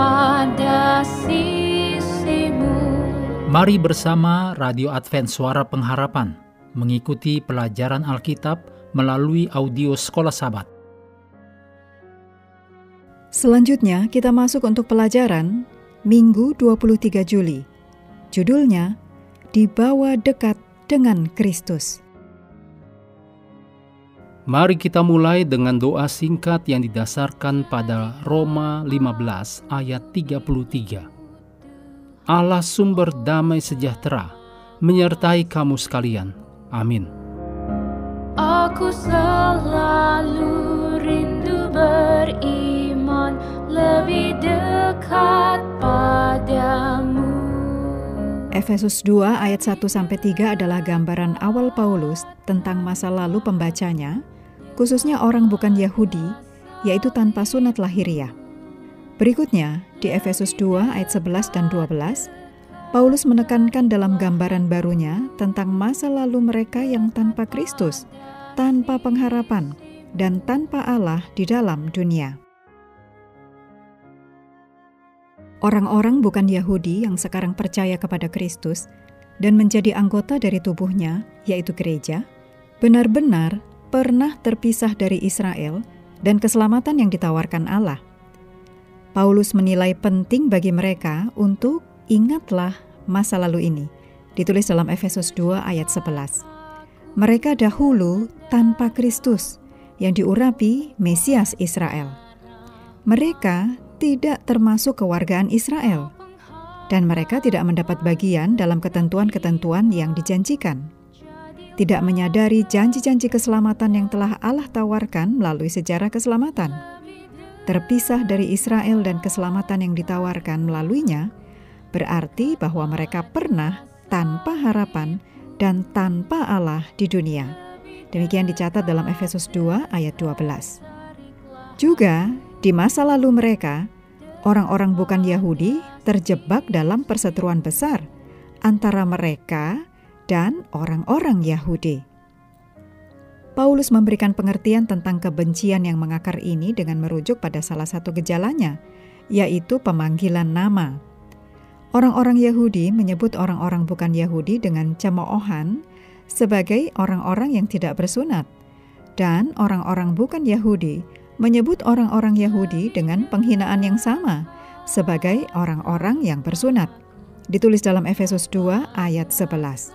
pada sisimu Mari bersama Radio Advent Suara Pengharapan mengikuti pelajaran Alkitab melalui audio Sekolah Sabat. Selanjutnya kita masuk untuk pelajaran Minggu 23 Juli. Judulnya Dibawa dekat dengan Kristus. Mari kita mulai dengan doa singkat yang didasarkan pada Roma 15 ayat 33. Allah sumber damai sejahtera menyertai kamu sekalian. Amin. Aku selalu rindu beriman Lebih dekat Efesus 2 ayat 1 sampai 3 adalah gambaran awal Paulus tentang masa lalu pembacanya, khususnya orang bukan Yahudi, yaitu tanpa sunat lahiriah. Berikutnya, di Efesus 2 ayat 11 dan 12, Paulus menekankan dalam gambaran barunya tentang masa lalu mereka yang tanpa Kristus, tanpa pengharapan, dan tanpa Allah di dalam dunia. Orang-orang bukan Yahudi yang sekarang percaya kepada Kristus dan menjadi anggota dari tubuhnya, yaitu gereja, benar-benar pernah terpisah dari Israel dan keselamatan yang ditawarkan Allah. Paulus menilai penting bagi mereka untuk ingatlah masa lalu ini, ditulis dalam Efesus 2 ayat 11. Mereka dahulu tanpa Kristus yang diurapi Mesias Israel. Mereka tidak termasuk kewargaan Israel, dan mereka tidak mendapat bagian dalam ketentuan-ketentuan yang dijanjikan. Tidak menyadari janji-janji keselamatan yang telah Allah tawarkan melalui sejarah keselamatan. Terpisah dari Israel dan keselamatan yang ditawarkan melaluinya, berarti bahwa mereka pernah tanpa harapan dan tanpa Allah di dunia. Demikian dicatat dalam Efesus 2 ayat 12. Juga di masa lalu mereka, orang-orang bukan Yahudi terjebak dalam perseteruan besar antara mereka dan orang-orang Yahudi. Paulus memberikan pengertian tentang kebencian yang mengakar ini dengan merujuk pada salah satu gejalanya, yaitu pemanggilan nama. Orang-orang Yahudi menyebut orang-orang bukan Yahudi dengan cemoohan sebagai orang-orang yang tidak bersunat, dan orang-orang bukan Yahudi menyebut orang-orang Yahudi dengan penghinaan yang sama sebagai orang-orang yang bersunat. Ditulis dalam Efesus 2 ayat 11.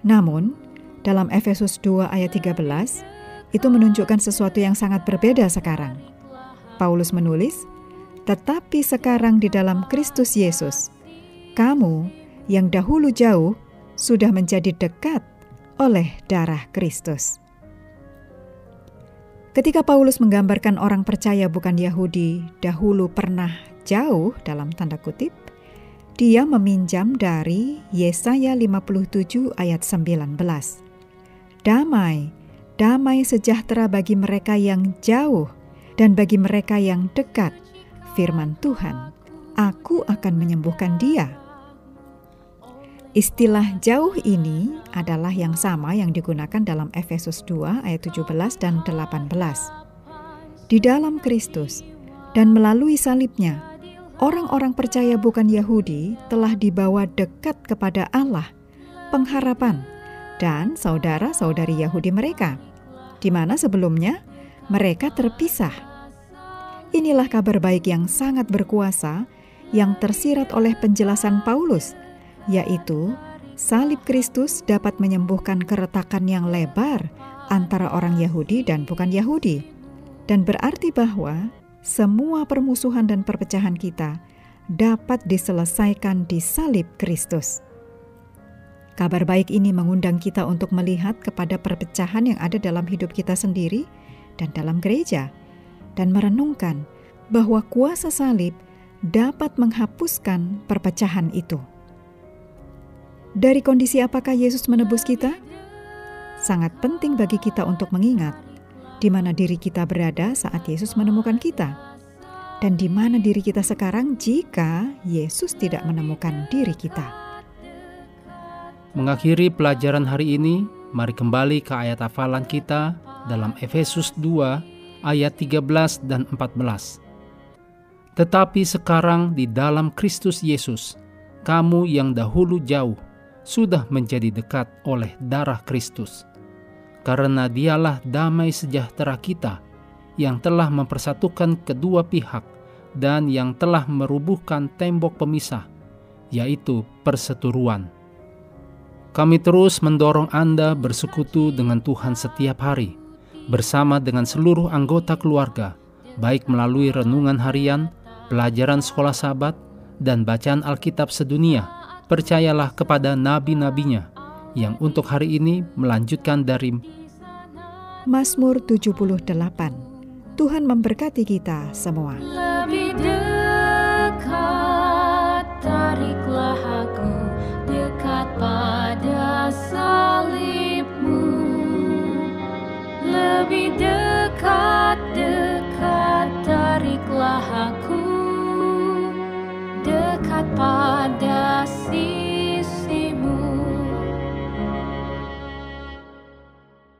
Namun, dalam Efesus 2 ayat 13, itu menunjukkan sesuatu yang sangat berbeda sekarang. Paulus menulis, "Tetapi sekarang di dalam Kristus Yesus, kamu yang dahulu jauh sudah menjadi dekat oleh darah Kristus." Ketika Paulus menggambarkan orang percaya bukan Yahudi dahulu pernah jauh dalam tanda kutip, dia meminjam dari Yesaya 57 ayat 19. Damai, damai sejahtera bagi mereka yang jauh dan bagi mereka yang dekat, firman Tuhan. Aku akan menyembuhkan dia Istilah jauh ini adalah yang sama yang digunakan dalam Efesus 2 ayat 17 dan 18. Di dalam Kristus dan melalui salibnya, orang-orang percaya bukan Yahudi telah dibawa dekat kepada Allah, pengharapan, dan saudara-saudari Yahudi mereka, di mana sebelumnya mereka terpisah. Inilah kabar baik yang sangat berkuasa yang tersirat oleh penjelasan Paulus – yaitu salib Kristus dapat menyembuhkan keretakan yang lebar antara orang Yahudi dan bukan Yahudi, dan berarti bahwa semua permusuhan dan perpecahan kita dapat diselesaikan di salib Kristus. Kabar baik ini mengundang kita untuk melihat kepada perpecahan yang ada dalam hidup kita sendiri dan dalam gereja, dan merenungkan bahwa kuasa salib dapat menghapuskan perpecahan itu. Dari kondisi apakah Yesus menebus kita? Sangat penting bagi kita untuk mengingat di mana diri kita berada saat Yesus menemukan kita, dan di mana diri kita sekarang jika Yesus tidak menemukan diri kita. Mengakhiri pelajaran hari ini, mari kembali ke ayat hafalan kita dalam Efesus 2 ayat 13 dan 14. Tetapi sekarang di dalam Kristus Yesus, kamu yang dahulu jauh sudah menjadi dekat oleh darah Kristus. Karena dialah damai sejahtera kita yang telah mempersatukan kedua pihak dan yang telah merubuhkan tembok pemisah, yaitu perseturuan. Kami terus mendorong Anda bersekutu dengan Tuhan setiap hari, bersama dengan seluruh anggota keluarga, baik melalui renungan harian, pelajaran sekolah sahabat, dan bacaan Alkitab sedunia, percayalah kepada nabi-nabinya yang untuk hari ini melanjutkan dari Mazmur 78. Tuhan memberkati kita semua.